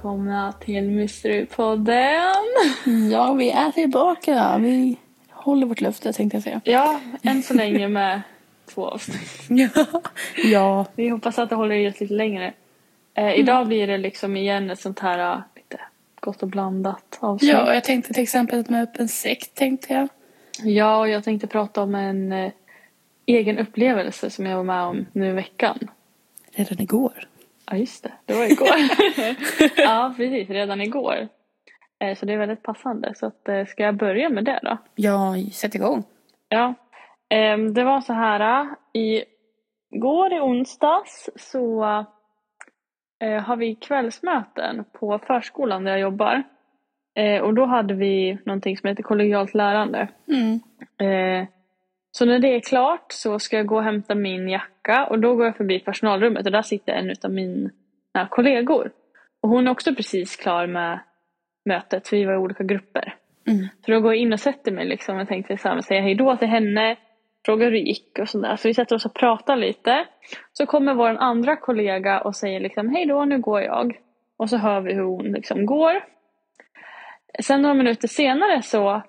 Välkomna till Mysterypodden! Ja, vi är tillbaka. Vi håller vårt löfte tänkte jag säga. Ja, än så länge med två avsnitt. Ja. ja. Vi hoppas att det håller i oss lite längre. Eh, idag blir det liksom igen ett sånt här uh, lite gott och blandat avsnitt. Ja, jag tänkte till exempel med upp en sekt tänkte jag. Ja, och jag tänkte prata om en eh, egen upplevelse som jag var med om nu i veckan. Redan igår. Ja, just det. Det var igår. ja, precis. Redan igår. Eh, så det är väldigt passande. Så att, eh, ska jag börja med det då? Ja, sätt igång. Ja. Eh, det var så här. I går i onsdags så eh, har vi kvällsmöten på förskolan där jag jobbar. Eh, och då hade vi någonting som heter kollegialt lärande. Mm. Så när det är klart så ska jag gå och hämta min jacka och då går jag förbi personalrummet och där sitter en av mina kollegor. Och hon är också precis klar med mötet för vi var i olika grupper. Mm. Så då går jag in och sätter mig liksom och tänkte så här, säga hej då till henne, fråga hur det gick och sådär. Så vi sätter oss och pratar lite. Så kommer vår andra kollega och säger liksom hej då, nu går jag. Och så hör vi hur hon liksom går. Sen några minuter senare så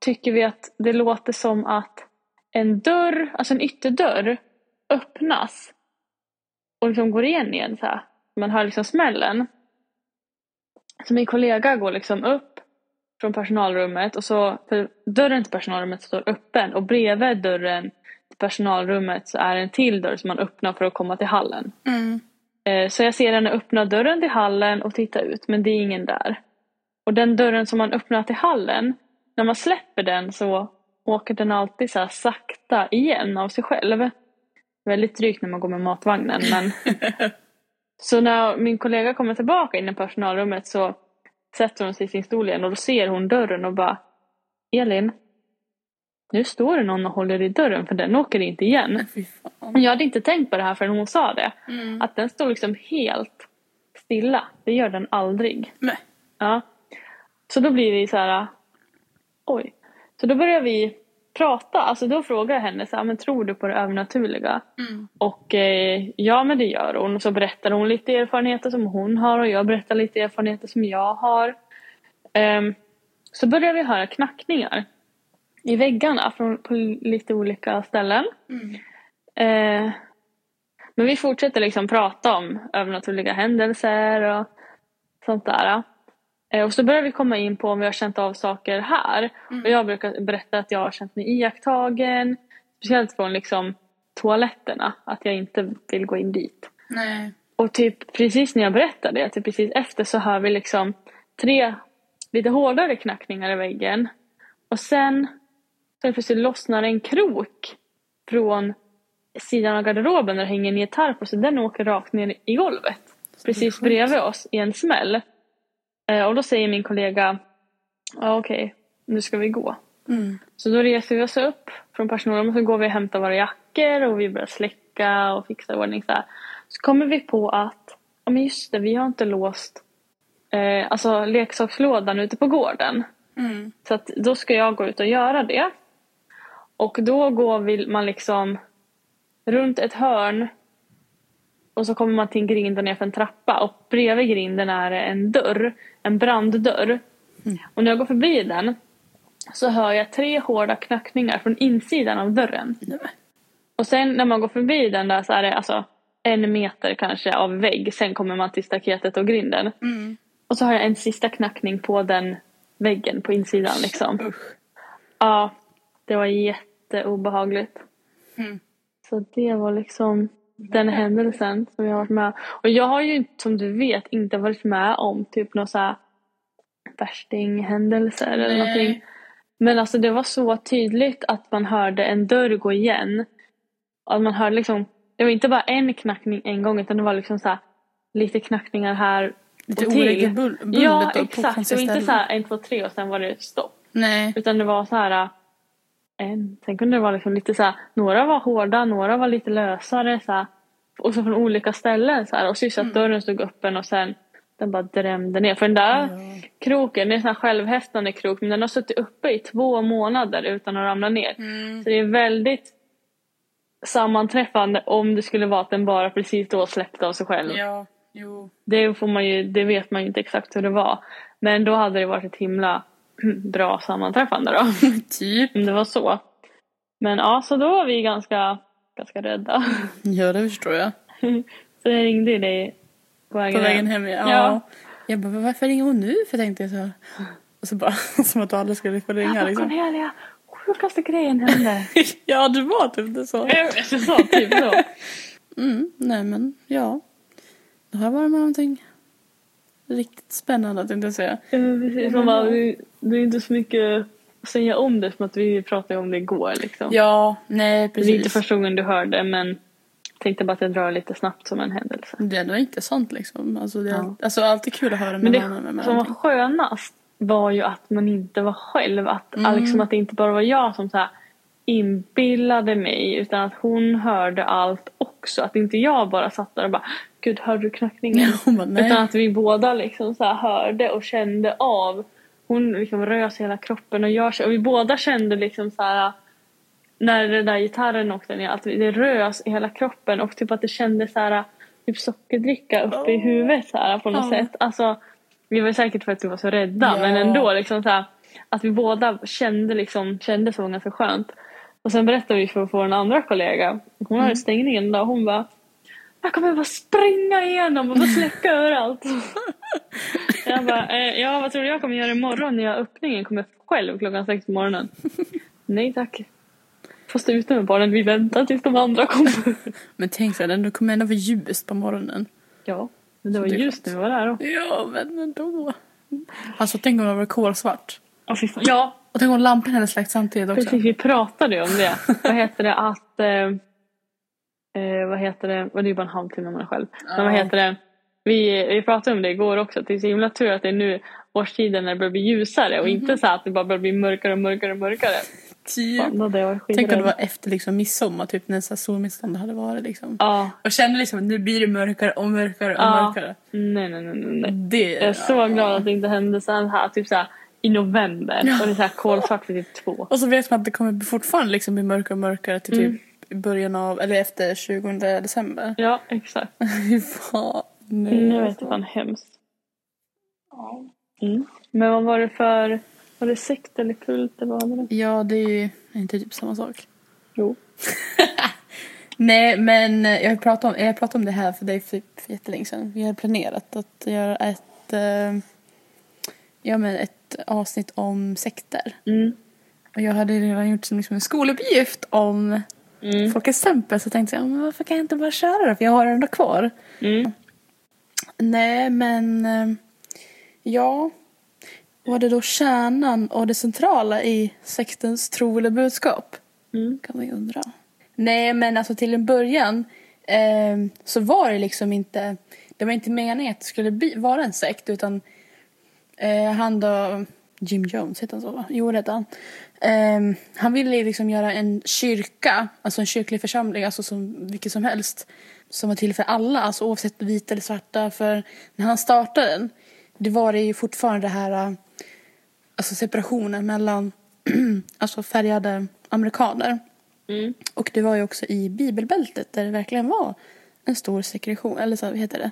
tycker vi att det låter som att en dörr, alltså en ytterdörr, öppnas och liksom går igen igen så här. Man hör liksom smällen. Så min kollega går liksom upp från personalrummet och så, för dörren till personalrummet står öppen och bredvid dörren till personalrummet så är en till dörr som man öppnar för att komma till hallen. Mm. Eh, Så jag ser henne öppna dörren till hallen och titta ut men det är ingen där. Och den dörren som man öppnar till hallen, när man släpper den så åker den alltid så sakta igen av sig själv. Väldigt drygt när man går med matvagnen men Så när min kollega kommer tillbaka in i personalrummet så sätter hon sig i sin stol igen och då ser hon dörren och bara Elin, nu står det någon och håller i dörren för den åker inte igen. Jag hade inte tänkt på det här förrän hon sa det. Mm. Att den står liksom helt stilla. Det gör den aldrig. Nej. Ja. Så då blir vi så här. Oj. Så då börjar vi prata. Alltså då frågar jag henne så här, men tror du på det övernaturliga? Mm. Och eh, ja men det gör hon. Och så berättar hon lite erfarenheter som hon har och jag berättar lite erfarenheter som jag har. Ehm, så börjar vi höra knackningar i väggarna från på lite olika ställen. Mm. Eh, men vi fortsätter liksom prata om övernaturliga händelser och sånt där. Eh, och så börjar vi komma in på om vi har känt av saker här. Mm. Och jag brukar berätta att jag har känt mig iakttagen. Speciellt från liksom toaletterna, att jag inte vill gå in dit. Nej. Och typ precis när jag berättar det, typ precis efter så hör vi liksom tre lite hårdare knackningar i väggen. Och sen så plötsligt lossnar en krok från sidan av garderoben där det hänger en gitarr på så den åker rakt ner i golvet. Precis bredvid oss i en smäll. Eh, och då säger min kollega, ja okej, nu ska vi gå. Mm. Så då reser vi oss upp från personalen och så går vi och hämtar våra jackor och vi börjar släcka och fixa i ordning så här. Så kommer vi på att, ja men just det, vi har inte låst eh, alltså leksakslådan ute på gården. Mm. Så att då ska jag gå ut och göra det. Och då går vi, man liksom runt ett hörn och så kommer man till en grind och ner för en trappa och bredvid grinden är det en dörr, en branddörr. Och när jag går förbi den så hör jag tre hårda knackningar från insidan av dörren. Nej. Och sen när man går förbi den där så är det alltså en meter kanske av vägg. Sen kommer man till staketet och grinden. Mm. Och så har jag en sista knackning på den väggen på insidan liksom. Usch. Ja, det var jätteobehagligt. Mm. Så det var liksom den händelsen som jag har varit med Och jag har ju som du vet, inte varit med om typ några så här värstinghändelser eller Nej. någonting. Men alltså det var så tydligt att man hörde en dörr gå igen. Att man hörde liksom, det var inte bara en knackning en gång utan det var liksom så här lite knackningar här Lite och till. oregelbundet Ja exakt, det var inte ställen. så här en, två, tre och sen var det stopp. Nej. Utan det var så här en. Sen kunde det vara liksom lite så här, några var hårda, några var lite lösare så här, och så från olika ställen så här, och så just att dörren stod öppen och sen Den bara drämde ner. För den där Ja. kroken, det är en sån här självhäftande krok men den har suttit uppe i två månader utan att ramla ner. Mm. Så det är väldigt sammanträffande om det skulle vara att den bara precis då släppte av sig själv. Ja, jo. Det, får man ju, det vet man ju inte exakt hur det var. Men då hade det varit ett himla bra sammanträffande då. Typ. Om det var så. Men ja, så då var vi ganska, ganska rädda. Ja, det förstår jag. Så jag ringde ju dig på vägen, På vägen hem, ja. Ja. Jag bara, varför ringer hon nu? För tänkte jag så. Och så bara, som att du aldrig skulle få ringa Jag bara, liksom. Cornelia, sjukaste grejen hände. ja, du var typ det så. jag sa typ så. Mm, nej men, ja. Det har varit med någonting riktigt spännande tänkte jag säga. Ja, men precis. Man bara, det, det är inte så mycket att säga om det som att vi pratade om det igår liksom. Ja, nej det är precis. inte första gången du hörde men tänkte bara att jag drar lite snabbt som en händelse. Det är ändå intressant liksom. Alltså, det är, Ja. alltså alltid kul att höra Men med det varandra med som var skönast var ju att man inte var själv. Att, Mm. liksom, att det inte bara var jag som så här inbillade mig utan att hon hörde allt också. Att inte jag bara satt där och bara Gud, hörde du knackningen? Hon bara, nej. Utan att vi båda liksom så hörde och kände av. Hon liksom rös hela kroppen och jag och vi båda kände liksom så här när den där gitarren åkte ner att det rös i hela kroppen och typ att det kändes så här typ sockerdricka uppe i Åh. huvudet så här på något Ja. sätt. Alltså vi var säkert för att vi var så rädda Ja. men ändå liksom så här att vi båda kände liksom kände så ganska skönt. Och sen berättade vi för vår andra kollega, hon Mm. hade stängningen då, hon bara jag kommer bara springa igenom och bara släcka överallt. jag bara, eh, ja vad tror du jag kommer göra imorgon när jag har öppningen kommer själv klockan sex på morgonen? Nej tack. Får stå ute med barnen, vi väntar tills de andra kommer. Men tänk så, det kommer ändå vara ljust på morgonen. ja, men det var det ljust när vi var där då. Ja, men ändå. Alltså tänk om det var kolsvart. Ja Och tänk om lampan hade släckt samtidigt också. precis, vi pratade ju om det. vad heter det att, eh, eh, vad heter det, och det är ju bara en halvtimme man är själv. Men vad heter det, vi, vi pratade om det igår också, att det är så himla tur att det är nu årstiden när det börjar bli ljusare och inte så att det bara börjar bli mörkare och mörkare och mörkare. Typ. Fan, Tänk om det var efter liksom midsommar, typ när så här solmissstånd hade varit liksom. Ja, Och kände liksom att nu blir det mörkare och mörkare och Ja. mörkare. nej nej nej nej. Det, Jag är så glad att det inte hände så här, typ så här i november Ja. och det är så här kolsvart vid typ två. Och så vet man att det kommer fortfarande liksom bli mörkare och mörkare till Mm. Typ i början av, eller efter 20 december. Ja, exakt. Fy fan. Nej, Nu vet alltså. jag fan hemskt. Mm. Men vad var det för, var det sekt eller kult eller vad var det? Ja, det är ju inte typ samma sak. Jo. Nej, men jag pratat om, jag pratat om det här för dig för, för jättelänge sedan. Vi har planerat att göra ett, eh, ja, men ett avsnitt om sekter. Mm. Och jag hade redan gjort som liksom en skoluppgift om Mm. Folkets tempel så tänkte jag, men varför kan jag inte bara köra det? För jag har den ändå kvar. Mm. Nej, men eh, ja. Var det då kärnan och det centrala i sektens tro eller budskap? Mm. Kan man ju undra. Nej, men alltså till en början eh, så var det liksom inte... Det var inte meningen att det skulle bli, vara en sekt utan eh, han då... Jim Jones heter han så va? Jo, det heter han. Eh, han ville liksom göra en kyrka, alltså en kyrklig församling, alltså som vilket som helst. Som var till för alla, alltså oavsett vita eller svarta. För när han startade den, det var det ju fortfarande det här, alltså separationen mellan alltså färgade amerikaner. Mm. Och det var ju också i bibelbältet där det verkligen var en stor segregation, eller så vad heter det?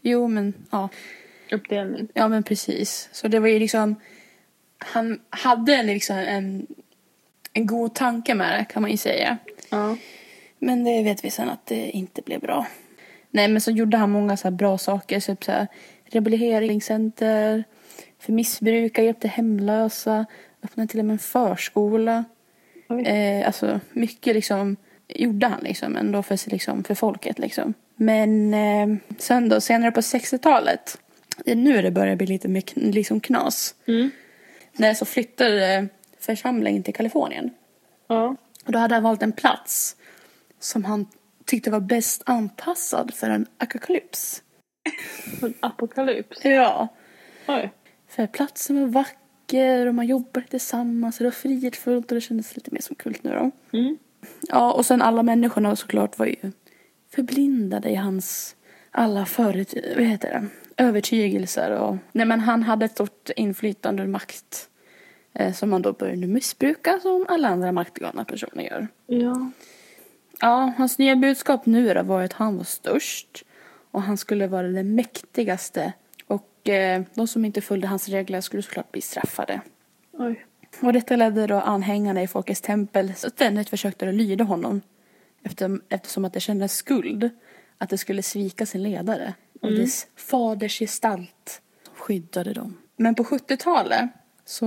Jo, men ja. Uppdelning. Ja, men precis. Så det var ju liksom... Han hade liksom en, en god tanke med det, kan man ju säga. Ja. Men det vet vi sen att det inte blev bra. Nej, men så gjorde han många så bra saker. Typ så här rehabiliteringscenter för missbrukare, hjälpte hemlösa, öppnade till och med en förskola. Eh, alltså mycket liksom gjorde han liksom ändå för, liksom, för folket liksom. Men eh, sen då, senare på 60-talet, det är nu det börjar bli lite mer liksom knas. Mm. När så flyttade församlingen till Kalifornien. Ja. Och då hade han valt en plats som han tyckte var bäst anpassad för en apokalyps. Apokalyps. Ja. Oj. För platsen var vacker och man jobbade tillsammans och det var fridfullt och det kändes lite mer som kult nu då. Mm. Ja, och sen alla människorna såklart var ju förblindade i hans alla förut, vad heter det? Övertygelser. Och, nej, men han hade ett stort inflytande och makt eh, som han då började missbruka som alla andra maktgalna personer gör. Ja. Ja, hans nya budskap nu då var att han var störst och han skulle vara den mäktigaste och eh, de som inte följde hans regler skulle såklart bli straffade. Oj. Och detta ledde då anhängarna i Folkets tempel ständigt försökte att lyda honom efter, eftersom att det kändes skuld att det skulle svika sin ledare och dess fadersgestalt som skyddade dem. Men på 70-talet så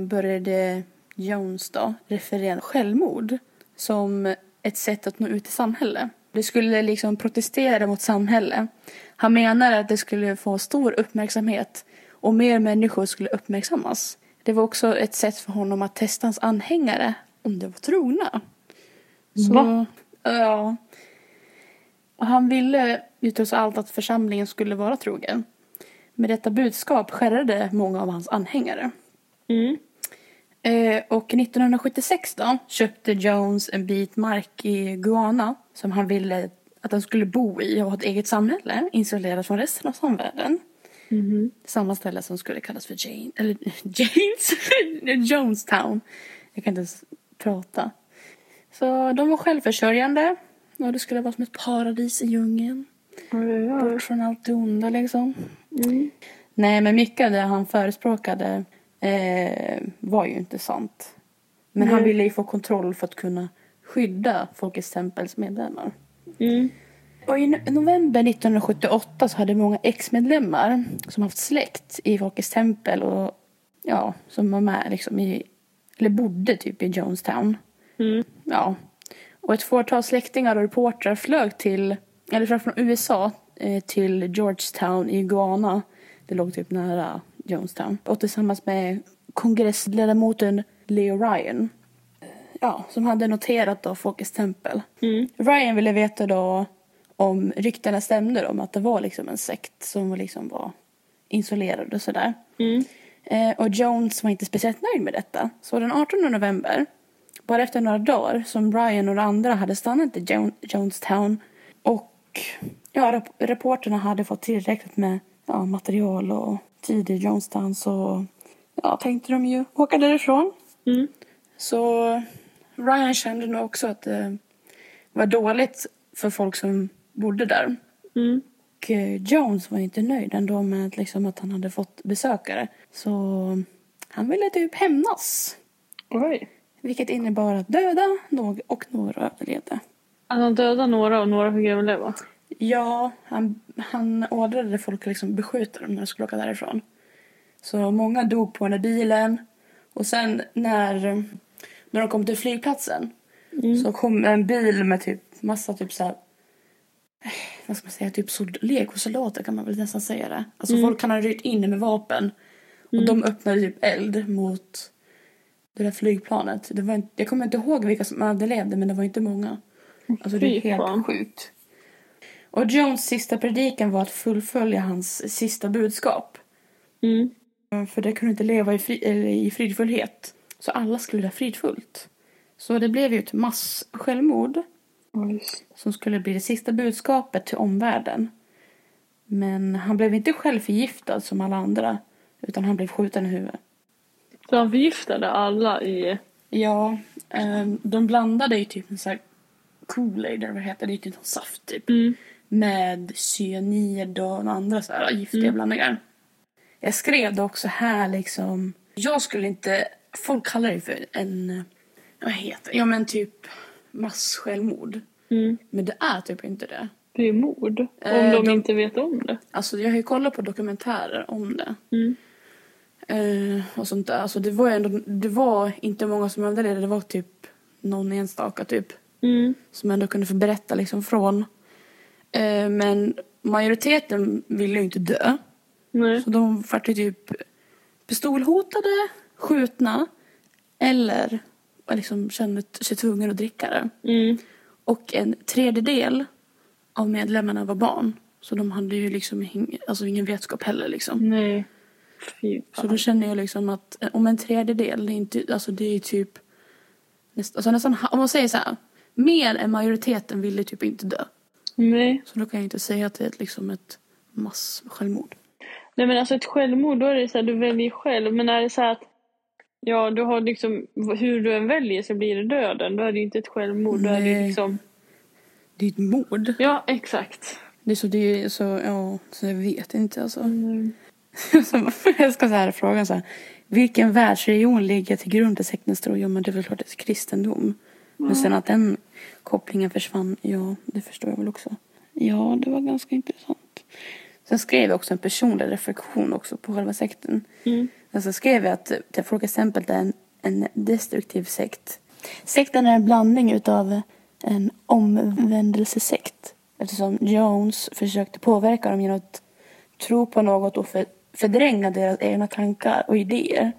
började Jones då referera självmord som ett sätt att nå ut i samhället. Det skulle liksom protestera mot samhället. Han menar att det skulle få stor uppmärksamhet och mer människor skulle uppmärksammas. Det var också ett sätt för honom att testa hans anhängare om de var trogna. Så, Va? Ja. Och han ville ju trots allt att församlingen skulle vara trogen. Med detta budskap skärrade många av hans anhängare. Mm. Eh, och 1976 då köpte Jones en bit mark i Guyana som han ville att han skulle bo i och ha ett eget samhälle isolerat från resten av samvärlden. Mhm. Samma ställe som skulle kallas för Jane, eller James, Jonestown. Jag kan inte ens prata. Så de var självförsörjande och det skulle vara som ett paradis i djungeln. Oj. Bort från allt det onda liksom. Mm. Nej, men mycket av det han förespråkade eh, var ju inte sant. Men han Nej. ville ju få kontroll för att kunna skydda Folkets tempels medlemmar. Mm. Och i no- november 1978 så hade många ex-medlemmar som haft släkt i Folkets tempel och ja, som var med liksom i, eller bodde typ i Jonestown. Mm. Ja. Och ett fåtal släktingar och reportrar flög till, eller flög från USA eh, till Georgetown i Ghana. Det låg typ nära Jonestown. Och tillsammans med kongressledamoten Leo Ryan. eh, Ja, som hade noterat då Folkets tempel. Mm. Ryan ville veta då om ryktena stämde om att det var liksom en sekt som liksom var isolerad och sådär. Mm. Eh, och Jones var inte speciellt nöjd med detta. Så den 18 november, bara efter några dagar, som Brian och de andra hade stannat i Jo- Jonestown och ja, reporterna hade fått tillräckligt med ja, material och tid i Jonestown så ja, tänkte de ju åka därifrån. Mm. Så Ryan kände nog också att det var dåligt för folk som bodde där. Mm. Och eh, Jones var inte nöjd ändå med att, liksom, att han hade fått besökare. Så han ville typ hämnas. Oj. Vilket innebar att döda några och några överlevde. Att han dödade några och några fick överleva. Ja, han, han ordrade folk att liksom beskjuta dem när de skulle åka därifrån. Så många dog på den där bilen. Och sen när, när de kom till flygplatsen så kom en bil med typ massa typ så här, vad ska man säga, typ sol- legosoldater kan man väl nästan säga det. Alltså folk kan ha ryckt in med vapen. Och de öppnade typ eld mot det där flygplanet. Det var inte, jag kommer inte ihåg vilka som överlevde men det var inte många. Alltså det är helt sjukt. Och Jones sista predikan var att fullfölja hans sista budskap. Mm. För det kunde inte leva i, fri, i fridfullhet. Så alla skulle leva fridfullt. Så det blev ju ett mass-självmord Oj. som skulle bli det sista budskapet till omvärlden. Men han blev inte själv förgiftad som alla andra. Utan han blev skjuten i huvudet. Så han förgiftade alla i... Ja, ehm, de blandade ju typ en sån här Kool-Aid eller vad heter det? Typ någon saft typ. Mm. med cyanid och andra så här giftiga blandningar. Jag skrev det också här liksom. Jag skulle inte, folk kallar det för en, vad heter det? Ja men typ massjälvmord. Mm. Men det är typ inte det. Det är mord. Om Eh, de de- inte vet om det. Alltså jag har ju kollat på dokumentärer om det. Mm. Eh, och sånt där. Alltså det var ändå, det var inte många som överlevde. Det var typ någon enstaka typ. Mm. som ändå kunde få berätta liksom från. Eh, men majoriteten ville ju inte dö. Nej. Så de vart typ pistolhotade, skjutna eller liksom kände sig tvungna att dricka det. Mm. Och en tredjedel av medlemmarna var barn. Så de hade ju liksom ing, alltså ingen vetskap heller liksom. Nej. Så då känner jag liksom att eh, om en tredjedel, det är, inte, alltså det är typ näst, alltså nästan, om man säger så här, mer än majoriteten ville typ inte dö. Nej. Så då kan jag inte säga att det är ett, liksom ett mass-självmord. Nej men alltså ett självmord, då är det så här, du väljer själv. Men är det så här att Ja, du har liksom, hur du än väljer så blir det döden. Då är det ju inte ett självmord. Då är det ju Nej. liksom, Det är ett mord. ja exakt. Det är så, det är så, ja, så jag vet inte alltså. Mm. Så jag ska så här fråga så här. Vilken världsreligion ligger till grund för sektens tro? Jo men det är väl klart det är kristendom. Men sen att den kopplingen försvann, ja det förstår jag väl också. Ja, det var ganska intressant. Sen skrev jag också en personlig reflektion också på själva sekten. Mm. Alltså skrev jag att jag frågade exempel det är en, en destruktiv sekt. Sekten är en blandning utav en omvändelsesekt. Eftersom Jones försökte påverka dem genom att tro på något och för, fördränga deras egna tankar och idéer.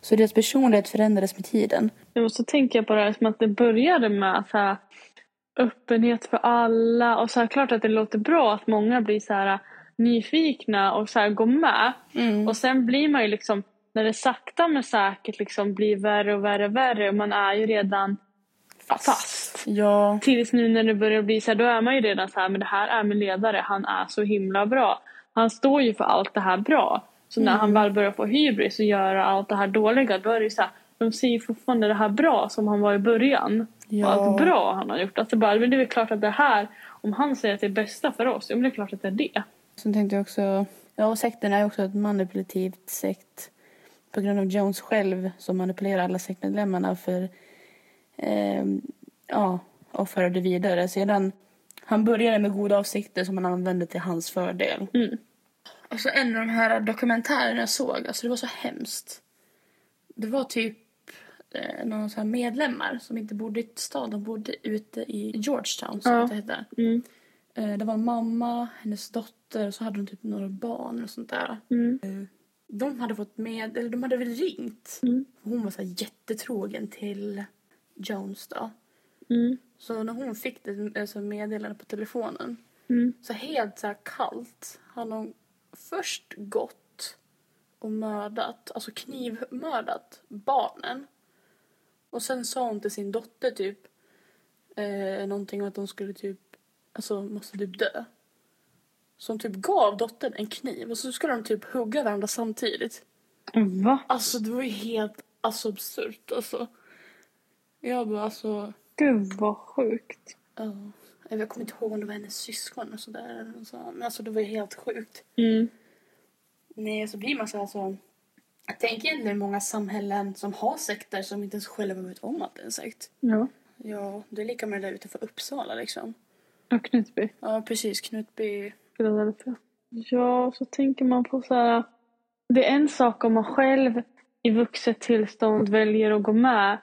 Så deras personlighet förändrades med tiden. Och så tänker jag på det här som att det började med så här, öppenhet för alla. Och så här, klart att det låter bra att många blir så här nyfikna och så här går med. Och sen blir man ju liksom, när det sakta men säkert liksom blir värre och värre och värre. Och man är ju redan fast. Ja. Tills nu när det börjar bli så här, då är man ju redan så här, men det här är min ledare, han är så himla bra. Han står ju för allt det här bra. Så när han väl börjar få hybris och göra allt det här dåliga, då är det ju så här, de ser ju fortfarande det här bra som han var i början. Ja. Och allt bra han har gjort. Alltså bara, men det är väl klart att det här, om han säger att det är bästa för oss, ja men det är klart att det är det. Sen tänkte jag också, ja och sekten är också ett manipulativt sekt. På grund av Jones själv som manipulerar alla sektmedlemmarna för, ehm, ja, och föra det vidare. Sedan, han började med goda avsikter som han använde till hans fördel. Mm. Alltså en av de här dokumentärerna jag såg, alltså det var så hemskt. Det var typ eh, någon så här medlemmar som inte bodde i stad, de bodde ute i Georgetown som Ja. det hette. Mm. Eh, Det var mamma, hennes dotter och så hade de typ några barn och sånt där. Mm. De hade fått med, eller de hade väl ringt. Mm. Hon var så här jättetrogen till Jones då. Mm. Så när hon fick det alltså meddelande på telefonen Mm. så helt så här kallt hade hon först gått och mördat, alltså knivmördat barnen. Och sen sa hon till sin dotter typ eh, någonting om att de skulle typ, alltså måste typ dö. Så hon typ gav dottern en kniv och så skulle de typ hugga varandra samtidigt. Va? Alltså det var ju helt alltså, absurt alltså. Jag bara alltså, Gud vad sjukt. ja. Jag kommer inte ihåg om det var hennes syskon och sådär. Så, men alltså det var ju helt sjukt. Mm. Nej, så blir man så här så... Jag tänker är många samhällen som har sekter som inte ens själva vet om att det är en sekt. Ja. Ja, det är lika med det där utanför Uppsala liksom. Och Knutby. Ja, precis. Knutby. Philadelphia. Ja, så tänker man på så här. Det är en sak om man själv i vuxet tillstånd väljer att gå med.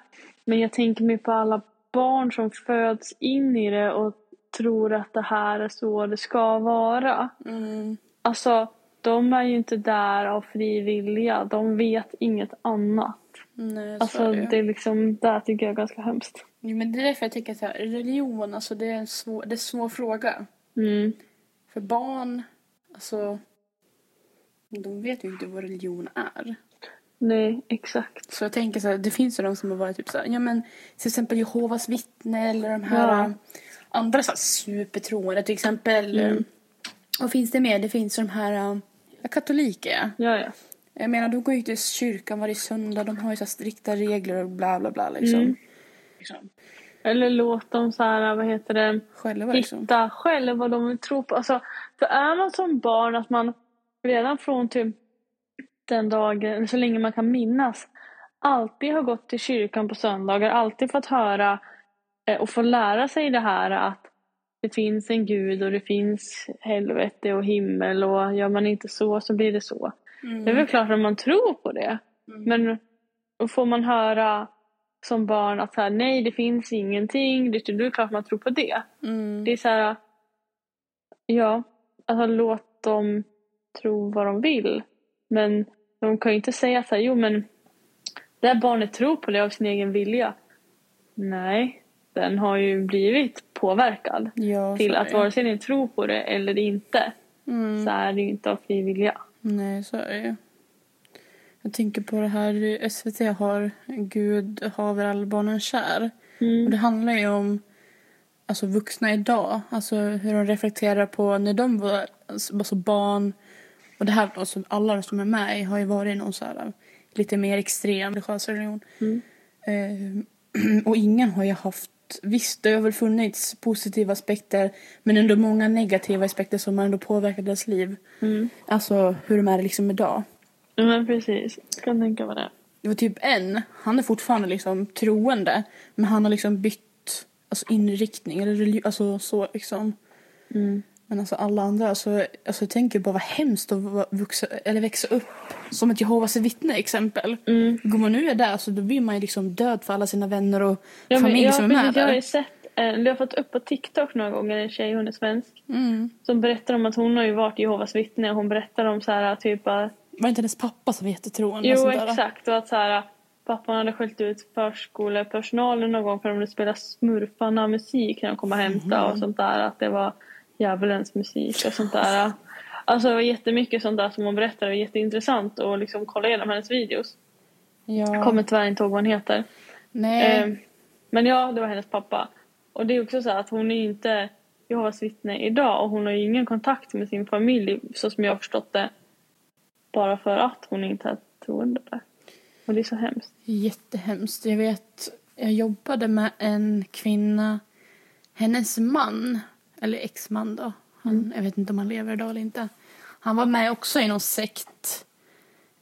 Men jag tänker mig på alla barn som föds in i det och tror att det här är så det ska vara. Mm. Alltså, de är ju inte där av fri vilja. De vet inget annat. Nej, så Alltså, det är liksom, det här tycker jag är ganska hemskt. Jo, men det är därför jag tycker att här, religion, alltså det är en svår, det är en svår fråga. Mm. För barn, alltså... De vet ju inte vad religion är. Nej, exakt. Så jag tänker så här, det finns ju de som har varit typ så här, ja men till exempel Jehovas vittne eller de här Ja. äh, andra så här supertroende, till exempel. Mm. äh, Vad finns det mer? Det finns de här äh, ja, katoliker. Ja, ja. Jag menar, de går ju till kyrkan varje söndag, de har ju så strikta regler och bla bla bla liksom. Mm. liksom. Eller låt dem så här, vad heter det? Själva liksom. hitta själv vad de vill tro på. Alltså, för är man som barn att man redan från typ den dagen, så länge man kan minnas, alltid har gått till kyrkan på söndagar, alltid fått höra eh, och få lära sig det här att det finns en gud och det finns helvete och himmel och gör man inte så så blir det så. Mm. Det är väl klart att man tror på det. Mm. Men får man höra som barn att så här, nej det finns ingenting, det det är klart man tror på det. Mm. Det är så här, ja, alltså låt dem tro vad de vill. Men de kan ju inte säga så här, jo men det här barnet tror på det av sin egen vilja. Nej, den har ju blivit påverkad Ja, till att vare sig ni tror på det eller inte Mm. så är det ju inte av fri vilja. Nej, så är det ju. Jag tänker på det här SVT har Gud haver alla barnen kär. Och Mm. det handlar ju om alltså, vuxna idag. Alltså hur de reflekterar på när de var alltså barn och det här, alltså alla som är med i har ju varit någon så här lite mer extrem religiös religion. Mm. Eh, och ingen har ju haft, visst det har väl funnits positiva aspekter men ändå många negativa aspekter som har ändå påverkat deras liv. Mm. Alltså hur de är liksom idag. Ja, men precis. Jag kan tänka mig det. Det var typ en, han är fortfarande liksom troende men han har liksom bytt alltså inriktning eller alltså så liksom. Mm. Men alltså alla andra, alltså, alltså jag tänker bara vad hemskt att vuxa, eller växa upp som ett Jehovas vittne exempel. Mm. Går man nu är där så då blir man ju liksom död för alla sina vänner och Ja, familj ja, som är med precis, jag har där. ju sett, eh, jag har fått upp på TikTok några gånger en tjej, hon är svensk, Mm. som berättar om att hon har ju varit Jehovas vittne och hon berättar om så här typ att Var inte hennes pappa som var jättetroende? och Jo där? exakt och att så här pappan hade skällt ut förskolepersonalen någon gång för att de spelat smurfarna musik när de kom och hämtade Mhm. och sånt där att det var djävulens musik och sånt där. Alltså det var jättemycket sånt där som hon berättade, det var jätteintressant att liksom kolla igenom hennes videos. Ja. Kommer tyvärr inte ihåg vad han heter. Nej. Eh, men ja, det var hennes pappa. Och det är också så att hon är inte Jehovas vittne idag och hon har ju ingen kontakt med sin familj så som jag har förstått det. Bara för att hon inte är troende. där. Och det är så hemskt. Jättehemskt. Jag vet, jag jobbade med en kvinna, hennes man, eller exman då, han, Mm. jag vet inte om han lever idag eller inte. Han var med också i någon sekt.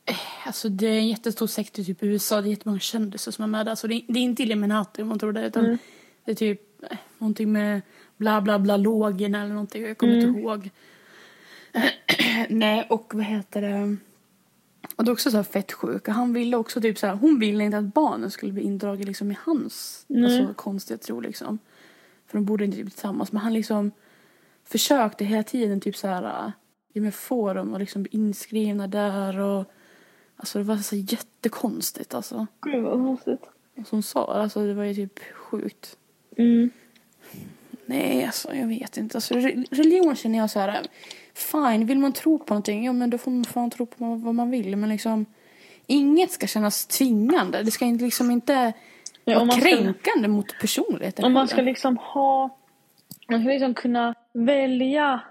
Eh, Alltså det är en jättestor sekt i typ USA, det är jättemånga kändisar som är med där. Så det är, det är inte Illuminati om man tror det, utan Mm. det är typ eh, någonting med bla bla bla logen eller någonting, jag kommer Mm. inte ihåg. Nej, och vad heter det? Och det är också så här fett sjuka. Han ville också typ så här, hon ville inte att barnen skulle bli indragna liksom i hans Nej. alltså, konstiga tro liksom. För de borde inte bli tillsammans. Men han liksom försökte hela tiden typ så här, äh, ja men få dem att liksom bli inskrivna där och alltså det var så jättekonstigt alltså. Gud vad konstigt. Och som hon sa, alltså det var ju typ sjukt. Mm. Nej, alltså jag vet inte. Alltså, re- religion känner jag så här, fine, vill man tro på någonting, ja men då får man fan tro på vad man vill. Men liksom, inget ska kännas tvingande. Det ska inte liksom inte Ja, om man ska- kränkande mot personligheten. Om man ska liksom ha... Man ska liksom kunna välja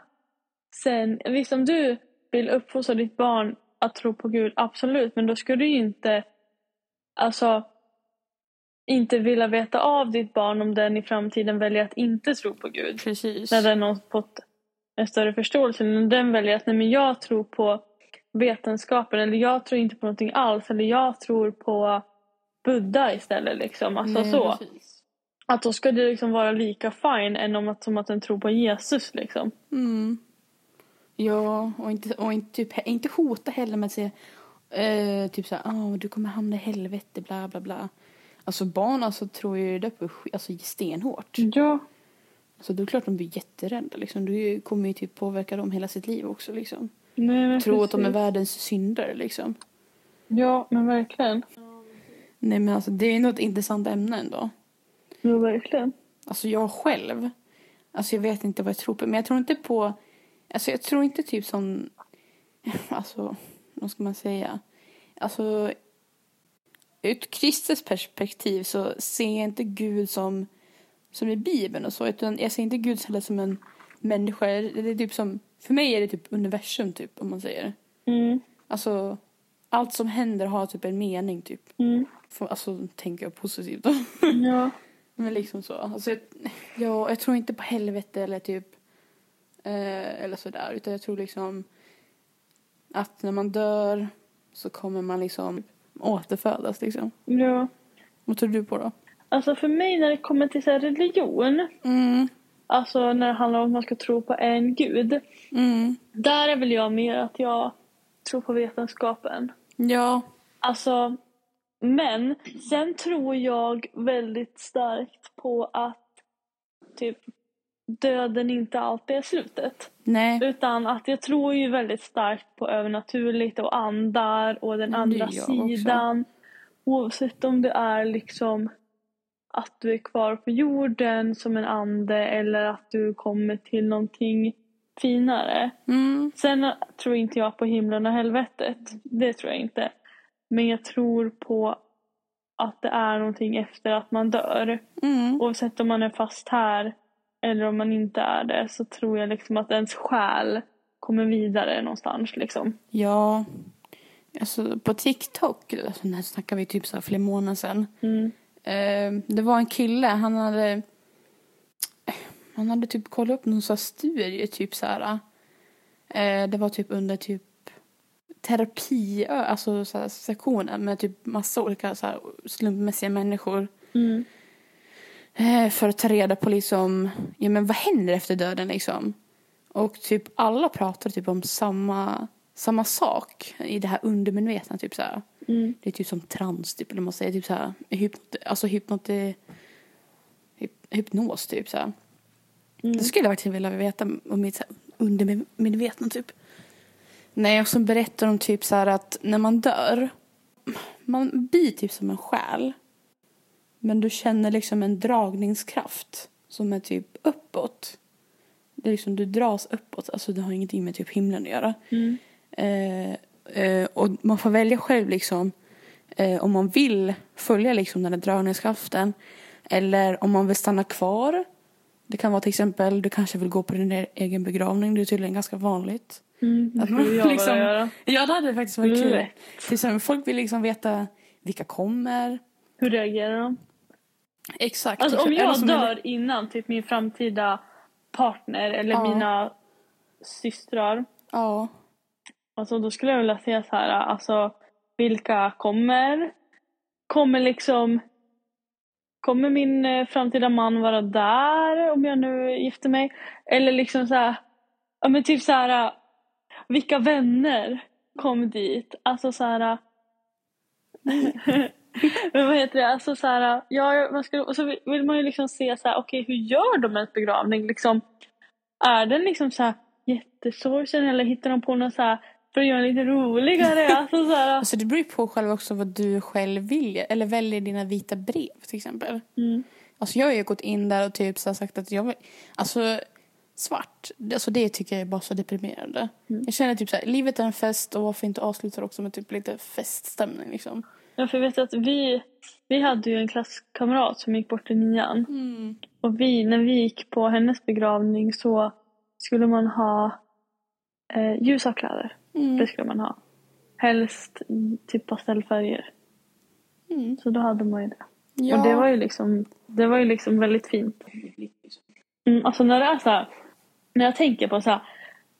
sen. Visst om du vill uppfostra ditt barn att tro på Gud, absolut. Men då ska du ju inte... Alltså inte vilja veta av ditt barn om den i framtiden väljer att inte tro på Gud. Precis. När den har fått en större förståelse. När den väljer att nej, men jag tror på vetenskapen eller jag tror inte på någonting alls eller jag tror på Buddha istället. Liksom. Alltså Nej, så. precis. Att då ska det liksom vara lika fine än om att, som att den tror på Jesus liksom. Mm. Ja, och inte, och inte, typ, inte hota heller med att säga eh, typ så här, ah, du kommer hamna i helvete, bla bla bla. Alltså barn alltså, tror ju det på alltså, stenhårt. Ja. Så då är det klart de blir jätterädda. Liksom. Det kommer ju typ påverka dem hela sitt liv också. Liksom. Nej, Tro att de är precis. världens syndare. Liksom. Ja, men verkligen. Nej men alltså det är nog ett intressant ämne ändå. Ja, verkligen. Alltså jag själv, alltså jag vet inte vad jag tror på. Men jag tror inte på, alltså jag tror inte typ som, alltså vad ska man säga. Alltså ur ett kristet perspektiv så ser jag inte Gud som, som i Bibeln och så. Utan jag ser inte Gud heller som en människa. Det är typ som, för mig är det typ universum typ om man säger. Mm. Alltså allt som händer har typ en mening typ. Mm. För, alltså tänker jag positivt då. Ja. Men liksom så. Alltså, jag, ja, jag tror inte på helvete eller typ eh, eller sådär. Utan jag tror liksom att när man dör så kommer man liksom återfödas liksom. ja. Vad tror du på då? Alltså för mig när det kommer till så religion. Mm. Alltså när det handlar om att man ska tro på en gud. Mm. Där är väl jag mer att jag tror på vetenskapen. Ja. Alltså, men sen tror jag väldigt starkt på att typ döden inte alltid är slutet. Nej. Utan att jag tror ju väldigt starkt på övernaturligt och andar och den andra jag också. sidan. Oavsett om det är liksom att du är kvar på jorden som en ande eller att du kommer till någonting finare. Mm. Sen tror inte jag på himlen och helvetet. Det tror jag inte. Men jag tror på att det är någonting efter att man dör. Mm. Oavsett om man är fast här eller om man inte är det så tror jag liksom att ens själ kommer vidare någonstans liksom. Ja, alltså på TikTok, alltså, när snackar vi typ så här flera månader sedan. Mm. Eh, det var en kille, han hade han hade typ kollat upp någon här studie, typ så här. Eh, det var typ under typ terapi, alltså så här, sektionen med typ massa olika så här, slumpmässiga människor. Mm. Eh, för att ta reda på liksom, ja men vad händer efter döden liksom? Och typ alla pratar typ om samma, samma sak i det här undermedvetna typ så här. Mm. Det är typ som trans typ, eller man säger typ så här, hypnot, alltså hypnot, hyp, hypnos typ så här. Mm. Det skulle jag verkligen vilja veta om mitt undermedvetna typ. Nej, och så berättar de typ så här att när man dör, man blir typ som en själ. Men du känner liksom en dragningskraft som är typ uppåt. Det är liksom, du dras uppåt, alltså det har ingenting med typ himlen att göra. Mm. Eh, eh, och man får välja själv liksom eh, om man vill följa liksom den här dragningskraften eller om man vill stanna kvar. Det kan vara till exempel, du kanske vill gå på din e- egen begravning, det är tydligen ganska vanligt. Mm. Att man jag liksom- göra. Ja, det hade faktiskt varit kul. Lätt. Till exempel, folk vill liksom veta vilka kommer. Hur reagerar de? Exakt. Alltså om jag dör innan typ min framtida partner eller Ja. mina systrar. Ja. Alltså då skulle jag vilja säga så här, alltså vilka kommer? Kommer liksom Kommer min eh, framtida man vara där om jag nu gifter mig? Eller liksom så här, ja men typ så här, vilka vänner kom dit? Alltså så här. men vad heter det? Alltså så här, ja, man skulle, och så vill- man ju liksom se så här, okej hur gör de ens begravning? Liksom, är den liksom så här jättesorgsen eller hittar de på någon så här för att göra den lite roligare? Alltså så här, Alltså det beror ju på själv också vad du själv vill. Eller väljer dina vita brev till exempel. mm, Alltså jag har ju gått in där och typ så sagt att jag vill, alltså svart, alltså det tycker jag är bara så deprimerande. Mm. Jag känner typ så här, livet är en fest och varför inte avsluta också med typ lite feststämning liksom. ja, för jag vet att vi, vi hade ju en klasskamrat som gick bort i nian. Mm. Och vi, när vi gick på hennes begravning så skulle man ha eh, ljusa kläder. Det Mm. skulle man ha. Helst typ pastellfärger. Mm. Så då hade man ju det. Ja. Och det var ju liksom, det var ju liksom väldigt fint. Mm, alltså när det är så här, när jag tänker på så här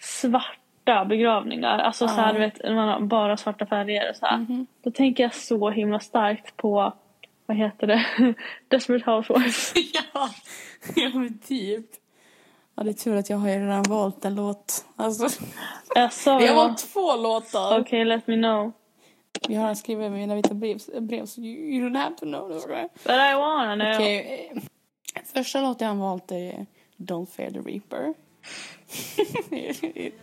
svarta begravningar, alltså så här, vet, man har bara svarta färger och så här. Mhm. Då tänker jag så himla starkt på, vad heter det, Desperate Housewives. ja. ja men typ. Ja det är tur att jag har ju redan valt en låt. Alltså, Jag sa jag har valt två låtar. okej let me know. Jag har skrivit med mina vita brev, brev så you, you don't have to know. this, right? But I wanna know. Okej, eh, första låten jag har valt är Don't Fear the Reaper.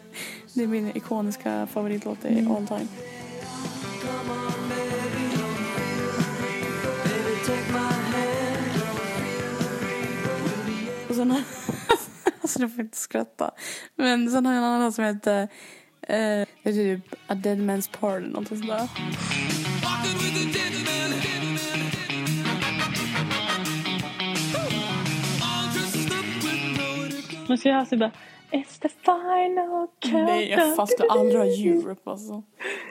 det är min ikoniska favoritlåt i all time. Alltså jag får inte skratta. Men sen har jag en annan som heter... Eh, typ A Dead Man's Pardon, någonting sådär. Ska ju ha så bara It's the final countdown. Nej, jag fattar aldrig ha Europe alltså.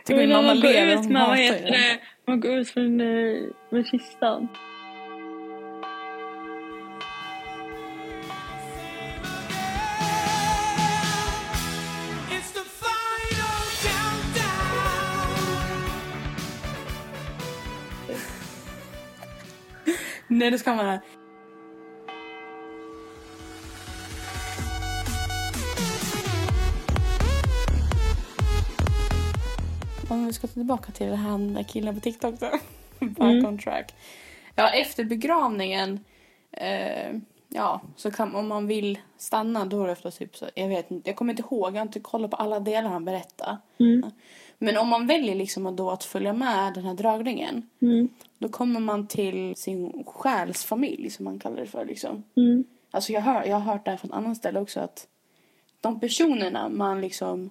Typ Jag min mamma lever, ut hon hatar det, man går ut från eh, med kistan. Nej, det ska man. Om vi ska tillbaka till här med killen på TikTok då. Back Mm. on track. Ja, efter begravningen. Eh, ja, så kan om man vill stanna då är det ofta typ så. Jag vet inte, jag kommer inte ihåg. Jag har inte kollat på alla delar han berättade. Mm. Men om man väljer liksom att då att följa med den här dragningen. Mm. Då kommer man till sin själsfamilj som man kallar det för. Liksom. Mm. Alltså jag, hör, jag har hört det här från ett annat ställe också att de personerna man liksom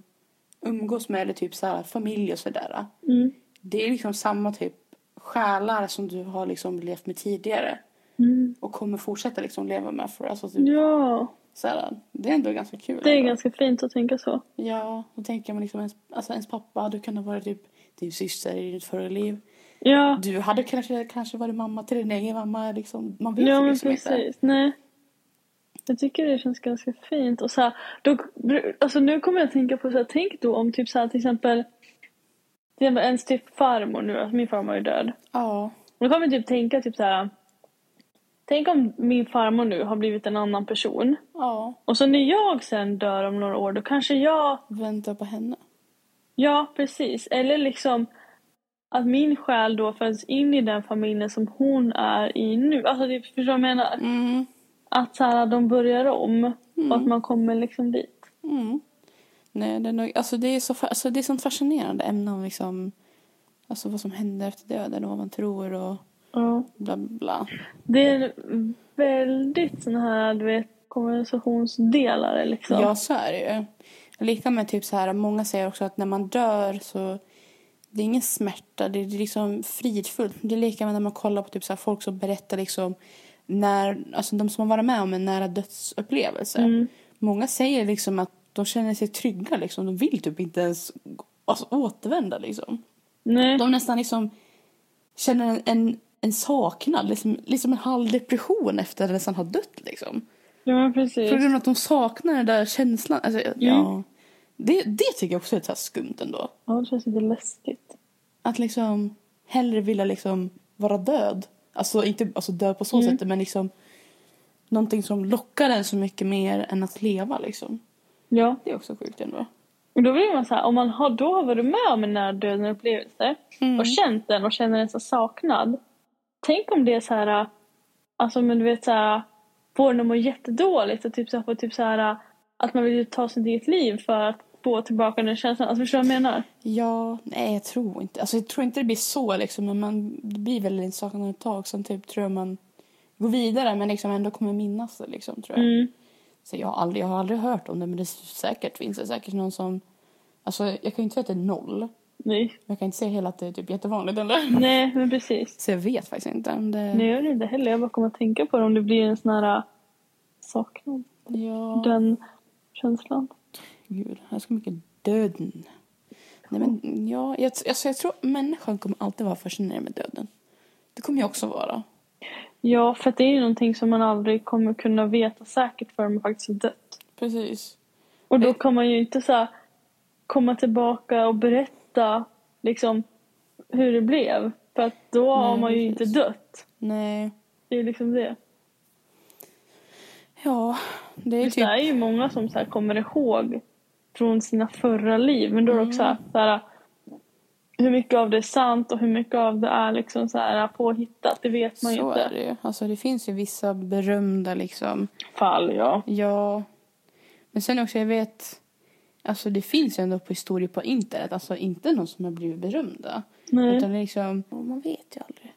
umgås med eller typ så här familj och sådär. Mm. Det är liksom samma typ själar som du har liksom levt med tidigare. Mm. Och kommer fortsätta liksom leva med för alltså typ, Ja. Så här, det är ändå ganska kul. Det är ändå. ganska fint att tänka så. Ja, då tänker man liksom ens, alltså ens pappa hade kunnat vara typ din syster i ditt förra liv. Ja, Du hade kanske, kanske varit mamma till din egen mamma. Liksom. Man vet ja men liksom inte. precis. Nej. Jag tycker det känns ganska fint. Och så här, då, alltså nu kommer jag att tänka på så här, tänk då om typ så här, till exempel till exempel ens typ farmor nu, alltså min farmor är död. Ja. Och då kommer jag typ tänka typ så här. Tänk om min farmor nu har blivit en annan person. Ja. Och så när jag sen dör om några år då kanske jag Vänta på henne. Ja, precis. Eller liksom att min själ då föds in i den familjen som hon är i nu. Alltså, det, förstår du vad jag menar? Mm. Att så här, de börjar om och att man kommer liksom dit. Mm. Nej, det är, nog, alltså det är så alltså det är sånt fascinerande ämne om liksom, alltså vad som händer efter döden och vad man tror och Ja. bla bla. Det är väldigt såna här, du vet, konversationsdelare liksom. Ja, så är det ju. Lika med typ så här, många säger också att när man dör så det är ingen smärta, det är liksom fridfullt. Det är lika med när man kollar på typ så här, folk som berättar liksom när, alltså de som har varit med om en nära dödsupplevelse. Mm. Många säger liksom att de känner sig trygga liksom. De vill typ inte ens alltså, återvända liksom. Nej. De nästan liksom känner en, en, en saknad, liksom, liksom en halvdepression efter att nästan ha dött liksom. Ja, precis. På grund av att de saknar den där känslan. Alltså, ja. det, det tycker jag också är så skumt ändå. Ja, det känns lite läskigt. Att liksom hellre vilja liksom vara död. Alltså inte alltså död på så Mm. sätt men liksom någonting som lockar en så mycket mer än att leva liksom. Ja. Det är också sjukt ändå. Och då blir man så här, om man har då har varit med om en nära döden upplevelse Mm. och känt den och känner en så saknad. Tänk om det är så här, alltså men du vet så här, får en att må jättedåligt och typ så här, får typ så här att man vill ta sitt eget liv för att få tillbaka den känslan. Alltså förstår du vad jag menar? Ja, nej jag tror inte. Alltså jag tror inte det blir så liksom. Men man, det blir väl en saknad ett tag. Sen typ tror jag man går vidare men liksom ändå kommer minnas det liksom tror jag. Mm. Så jag har, aldrig, jag har aldrig hört om det men det är säkert finns det säkert någon som... Alltså jag kan ju inte säga att det är noll. Nej. Jag kan inte säga heller att det är typ jättevanligt eller? Nej, men precis. Så jag vet faktiskt inte om det... Nej, jag gör inte heller. Jag bara kommer att tänka på det om det blir en sån här äh, saknad. Ja, Den känslan. gud. Jag ska mycket döden. Nej men ja, jag, alltså, jag tror människan kommer alltid vara fascinerad med döden. Det kommer jag också vara. Ja, för det är ju någonting som man aldrig kommer kunna veta säkert förrän man faktiskt har dött. Precis. Och då Det- kan man ju inte så här, komma tillbaka och berätta liksom hur det blev. För att då har Nej, man ju inte precis. dött. Nej. Det är liksom det. Ja, det är Visst, typ... det är ju många som så kommer ihåg från sina förra liv. Men då är det också så här, så hur mycket av det är sant och hur mycket av det är liksom så här påhittat. Det vet man ju Så inte. är det ju. Alltså det finns ju vissa berömda liksom. Fall, ja. Ja. Men sen också, jag vet... Alltså det finns ju ändå på historier på internet. Alltså inte någon som har blivit berömda. Nej, Utan liksom... Man vet ju aldrig.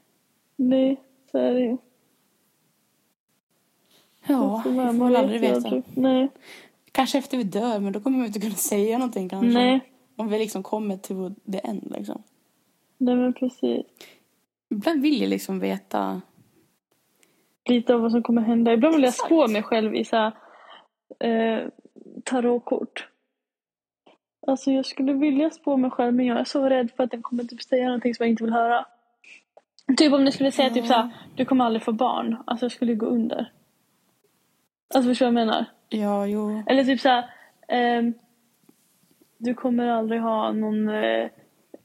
nej, så är det ju. Ja, vi får väl aldrig veta. Nej. Kanske efter vi dör, men då kommer vi inte kunna säga någonting kanske. Nej. Om vi liksom kommer till det end liksom. Nej, men precis. Ibland vill jag liksom veta... lite av vad som kommer hända. Ibland vill jag spå mig själv i så här, eh, tarotkort. Alltså jag skulle vilja spå mig själv men jag är så rädd för att den kommer typ säga någonting som jag inte vill höra. Typ om du skulle säga typ så här, du kommer aldrig få barn. Alltså jag skulle gå under. Alltså förstår du vad jag menar? Ja, jo. Eller typ så här, ehm, du kommer aldrig ha någon eh,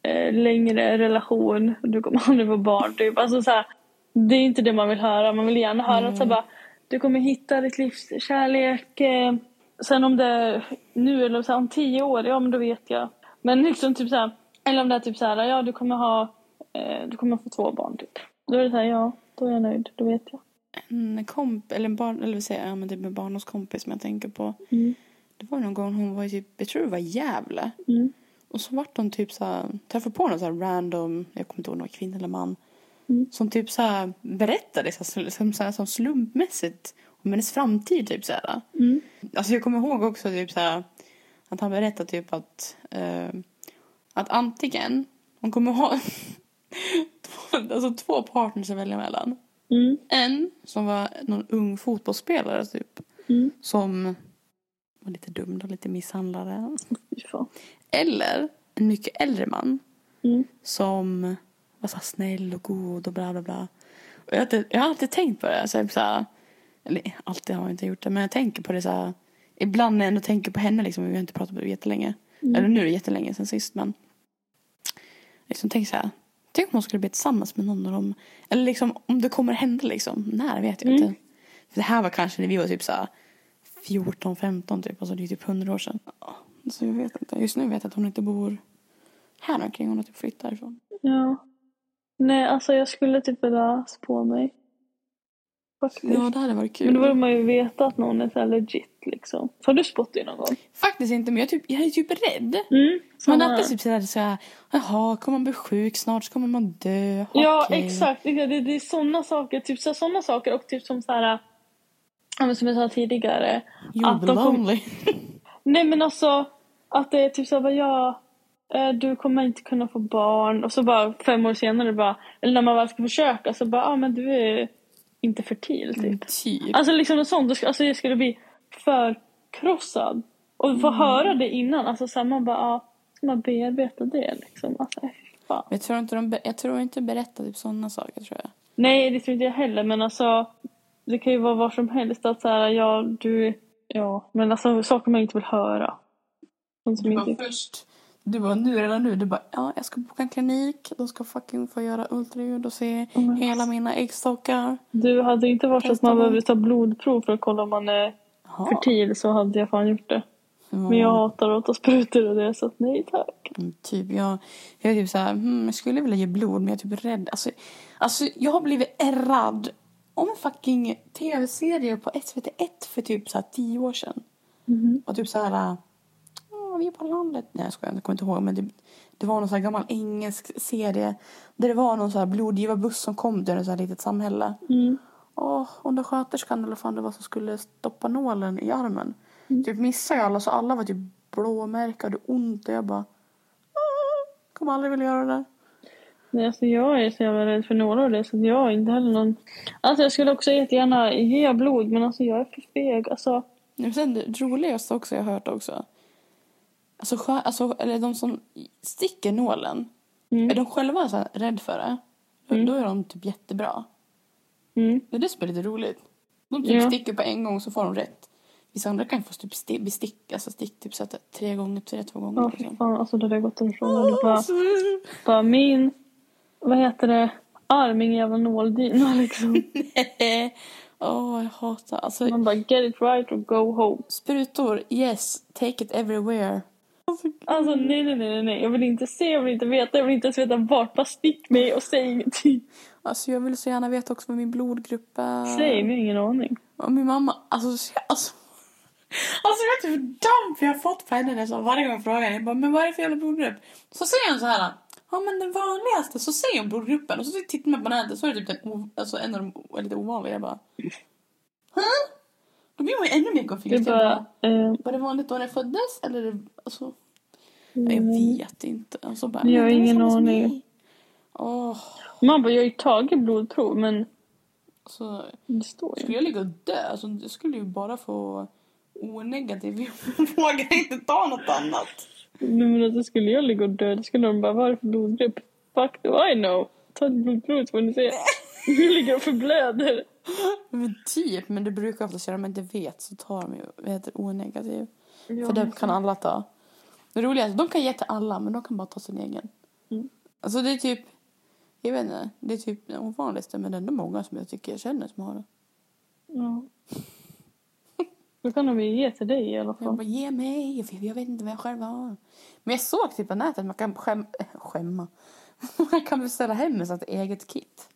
eh, längre relation. Du kommer aldrig få barn. Typ. Alltså så här, det är inte det man vill höra. Man vill gärna höra att så här, bara, du kommer hitta ditt livs kärlek. Eh, sen om det är nu eller så här, om tio år, ja men då vet jag. Men liksom typ så här, eller om det är typ så här, ja du kommer ha, eh, du kommer få två barn typ. Då är det så här, ja då är jag nöjd, då vet jag. En komp eller en barn, eller vad säger ja, men typ en barndomskompis som jag tänker på. Mm. Det var någon gång hon var typ, jag tror det var Gävle. Mm. Och så vart hon typ så här, träffade på någon så här random, jag kommer inte ihåg om det var kvinna eller man. Mm. Som typ så här berättade så här, som, så här, som slumpmässigt om hennes framtid typ så här. Mm. Alltså jag kommer ihåg också typ så här att han berättade typ att eh, att antingen hon kommer ha två, alltså två partners att välja mellan. Mm. En som var någon ung fotbollsspelare typ. Mm. Som var lite dum och lite misshandlare. Eller en mycket äldre man Mm. som var så här snäll och god och bla bla bla. Och jag, har alltid, jag har alltid tänkt på det. Så jag, så här, eller alltid har jag inte gjort det, men jag tänker på det så här. Ibland när jag ändå tänker på henne, liksom, vi har inte pratat på det jättelänge. Eller nu är det jättelänge sen sist, men. Liksom tänk så här. Tänk om hon skulle bli tillsammans med någon av dem. Eller liksom om det kommer hända liksom. När vet jag inte. För det här var kanske när vi var typ så här 14, 15 typ. Alltså det är typ 100 år sedan. Så jag vet inte. Just nu vet jag att hon inte bor här omkring. Hon har typ flyttat härifrån. Ja. Nej, alltså jag skulle typ vilja spå mig. Faktiskt. Ja, det hade varit kul. Men då borde man ju veta att någon är så legit liksom. Har du spott dig någon gång? Faktiskt inte, men jag, typ, jag är typ rädd. Mm. Man är alltid typ sådär, såhär, jaha, kommer man bli sjuk snart så kommer man dö. Ja, Okej. exakt. Det, det, det är sådana saker. Typ så, såna saker och typ som så här. Ja, men som jag sa tidigare. You'll att be lonely. Nej men alltså att det är typ såhär ja. eh, Du kommer inte kunna få barn och så bara fem år senare bara eller när man väl ska försöka så bara ja ah, men du är inte fertil typ. typ. Alltså liksom något sånt. Alltså jag skulle bli förkrossad. Och få Mm. höra det innan. Alltså så här, man bara ja. Ska man bearbeta det liksom? Alltså fan. Jag tror inte de jag tror inte berättar typ sådana saker tror jag. Nej det tror inte jag heller men alltså. Det kan ju vara var som helst att så här, ja du. Ja men alltså saker man inte vill höra. Som Du inte... var först. Du var nu redan nu. Du bara, ja jag ska boka en klinik. De ska fucking få göra ultraljud och se men- hela mina äggstockar. Du hade inte varit så att Testa man behöver ta blodprov för att kolla om man är Jaha. fertil så hade jag fan gjort det. Ja. Men jag hatar att ta sprutor och det så att nej tack. Mm, Typ, jag, jag är typ så här, hmm, jag skulle vilja ge blod men jag är typ rädd. Alltså, alltså jag har blivit ärrad om en fucking tv-serie på SVT1 för typ så här tio år sedan. Och typ så här, "Åh, vi är på landet. Nej jag skojar, jag kommer inte ihåg men det, det var någon så gammal engelsk serie där det var någon så här blodgivarbuss som kom till ett så här litet samhälle. Mm. Åh, undersköterskan eller vad fan det var som skulle stoppa nålen i armen. Typ missade jag alla så alla var typ blåmärkade och ont och jag bara "Ah, kommer aldrig vilja göra det där. Nej, alltså jag är så jävla rädd för några av det så jag inte heller någon... Alltså jag skulle också jättegärna ge blod men alltså jag är för feg. Alltså Men sen det roligaste också jag hört också. Alltså, skär- alltså eller de som sticker nålen. Är de själva så här rädd för det? Då- Då är de typ jättebra. mm. Det är det som är lite roligt. De typ Ja. sticker på en gång så får de rätt. Vissa andra kan få typ sti- bestick, alltså stick typ så att tre gånger, tre, två gånger. Ja fy liksom. fan alltså det där gått ifrån. Jag hade bara, bara min... Vad heter det? Arm ingen jävla nåldyna liksom. Åh, jag hatar. Alltså, Man bara get it right och go home. sprutor, yes, take it everywhere. Alltså nej, nej, nej, nej. Jag vill inte se, jag vill inte veta, jag vill inte ens veta vart. Bara stick mig och säg ingenting. Alltså, jag vill så gärna veta också vad min blodgrupp är. Säg mig, ingen aning. Och min mamma, alltså, så- alltså. Alltså vet du hur damp jag har fått på henne så varje gång jag frågar henne. Bara, men vad är det för jävla blodgrupp? Så säger hon så här. Ja men den vanligaste. Så säger hon blodgruppen. Och så tittar man på nätet så är det typ den, alltså, en av de lite ovanliga. Jag bara. Hä? Då blir man ju ännu mer Det bara, bara... Eh, var det vanligt då när jag föddes? Eller är alltså. Jag vet inte. Alltså, bara, Jag har ingen aning. Åh, man bara, jag har ju tagit blodprov men så det står ju. skulle jag ligga och dö, alltså, det skulle ju bara få O-negativ. Jag vågar inte ta något annat. Nej, men alltså, skulle jag ligga och dö, då skulle de bara, vad är det för blodgrupp? Fuck do I know? Ta ett blodprov så får ni se. Jag ligger och förblöder. Men typ, men det brukar ofta säga om man inte vet så tar de ju vad heter O-negativ. Ja, För det kan alla ta. Det roliga är att de kan ge till alla men de kan bara ta sin egen. Mm. Alltså det är typ, jag vet inte, det är typ det ovanligaste men det är ändå många som jag tycker jag känner som har det. Ja. Då kan de ju ge till dig i alla Jag fall. bara ge mig, jag vet, jag vet inte vad jag själv har. Men jag såg typ på nätet att man kan skäm, skämma. Man kan beställa hem ett eget kit.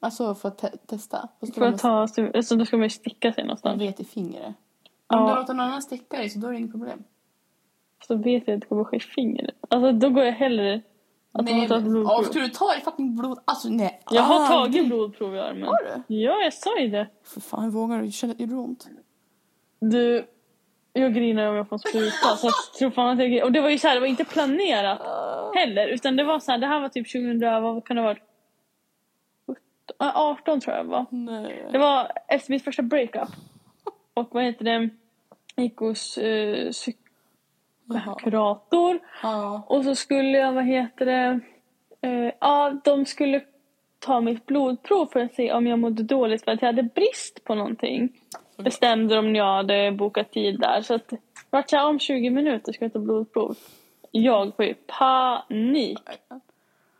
Alltså för att te- testa. För att ta, alltså då ska man ju sticka sig Man någonstans. vet i fingret. Om Ja. du låter någon annan sticka dig så då är det inget problem. Så vet jag att det kommer ske i fingret. Alltså då går jag hellre att man tar ett blodprov. Ska du ta ditt fucking blod? Alltså nej. Jag har aldrig. tagit blodprov i armen. Har du? Ja, jag sa ju det. För fan, hur vågar du? Känner gör ont. Du, jag grinar om jag får spruta. Så jag tror fan att jag. Och det var ju så här, det var inte planerat heller. Utan det var så här, det här var typ 2000, vad kan det ha varit? 17, äh, 18 tror jag var. Nej. Det var efter mitt första breakup. och vad heter det, gick hos eh, Jaha. psykurator. Ja. Och så skulle jag, vad heter det, eh, ja de skulle ta mitt blodprov för att se om jag mådde dåligt för att jag hade brist på någonting. Bestämde de när jag hade bokat tid där. Så att vart jag om 20 minuter ska jag ta blodprov. Jag får ju panik.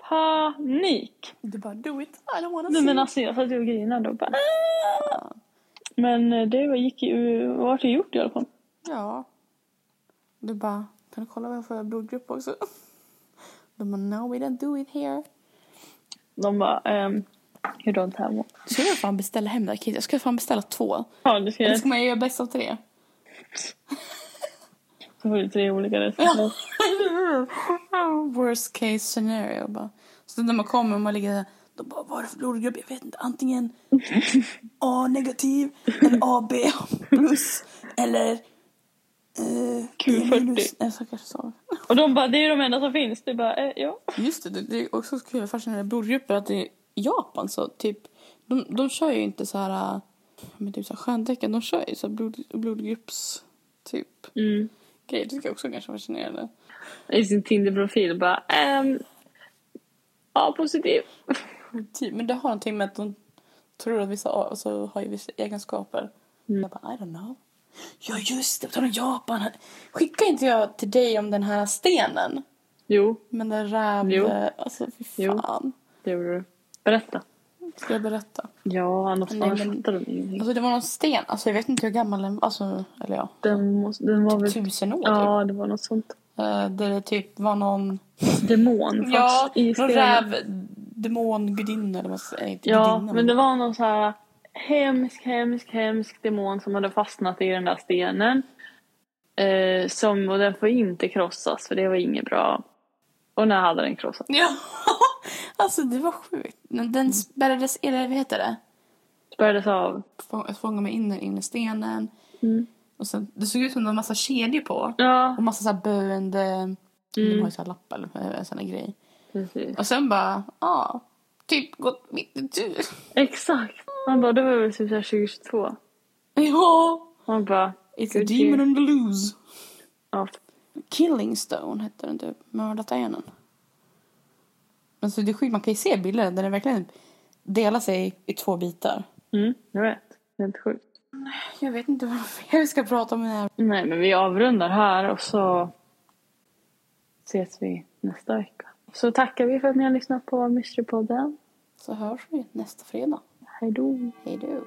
Panik! Du bara do it, I don't wanna Nej see. men alltså jag satt ju och grinade och bara "Ah!" Men eh, det var- gick ju, vart det gjort i alla fall. Ja. Du bara, kan du kolla vad jag får blodgrupp också? De bara, no we don't do it here. De bara, ehm, you don't have one. Ska jag fan beställa hem det här kitet? Jag ska fan beställa två. Ja, du ska Eller ska man göra bäst av tre? så får du tre olika resultat. Worst case scenario bara. Så när man kommer och man ligger där, de bara, vad är det för blodgrupp? Jag vet inte, antingen A negativ eller AB plus eller eh, Q40. B minus. Nej, så kanske så. Och de bara, det är de enda som finns. Du bara, eh, ja. Just det, det, det är också så kul fascinerande blodgrupper att i Japan så typ, de, de kör ju inte så här, äh, men typ så här stjärntecken, de kör ju så här blod, blodgrupps typ Mm. grejer. Det tycker jag också är ganska fascinerande. I sin Tinder-profil bara, ehm, ja positiv. Typ, men det har någonting med att de tror att vissa alltså, har ju vissa egenskaper. Jag bara, I don't know. Ja just det, på tal om Japan. Skickade inte jag till dig om den här stenen? Jo, Men den räv... Jo. Alltså fy Jo. fan. det gjorde du. Berätta. Ska jag berätta? Ja, annars, Nej, annars men- fattar de ingenting. Alltså det var någon sten. Alltså jag vet inte hur gammal den var. Alltså, eller ja. Den, måste, den var väl... Tusen år typ. Ja, det var något sånt. Eh, Där det typ var någon... Demon Ja, någon räv... Demon, gudinna eller vad. Inte Ja, gudinna, men det var någon så här hemsk, hemsk, hemsk demon som hade fastnat i den där stenen. Eh, som, och den får inte krossas för det var inget bra. Och när hade den krossats? Ja, alltså det var sjukt. Men Den spärrades, eller vad heter det? Spärrades av. Fång- Fångade mig in in i stenen. Mm. Och sen, det såg ut som det var en massa kedjor på. Ja, Och massa så här böende... De Mm. har ju så här lappar eller eh, en sån här grej. precis. Och sen bara, ja. Typ gått mitt i tur. Exakt. Man bara, det var väl typ så här 2022. Ja. Man bara, It's a demon on the loose. ja. Killing Stone hette den typ. Mördarstenen. Alltså det är sjukt, man kan ju se bilder där den verkligen delar sig i två bitar. Mm, jag vet. Helt sjukt. Jag vet inte vad vi ska prata om det här. Nej, men vi avrundar här och så ses vi nästa vecka. Så tackar vi för att ni har lyssnat på Mysterypodden. Så hörs vi nästa fredag. Hej då. Hej då.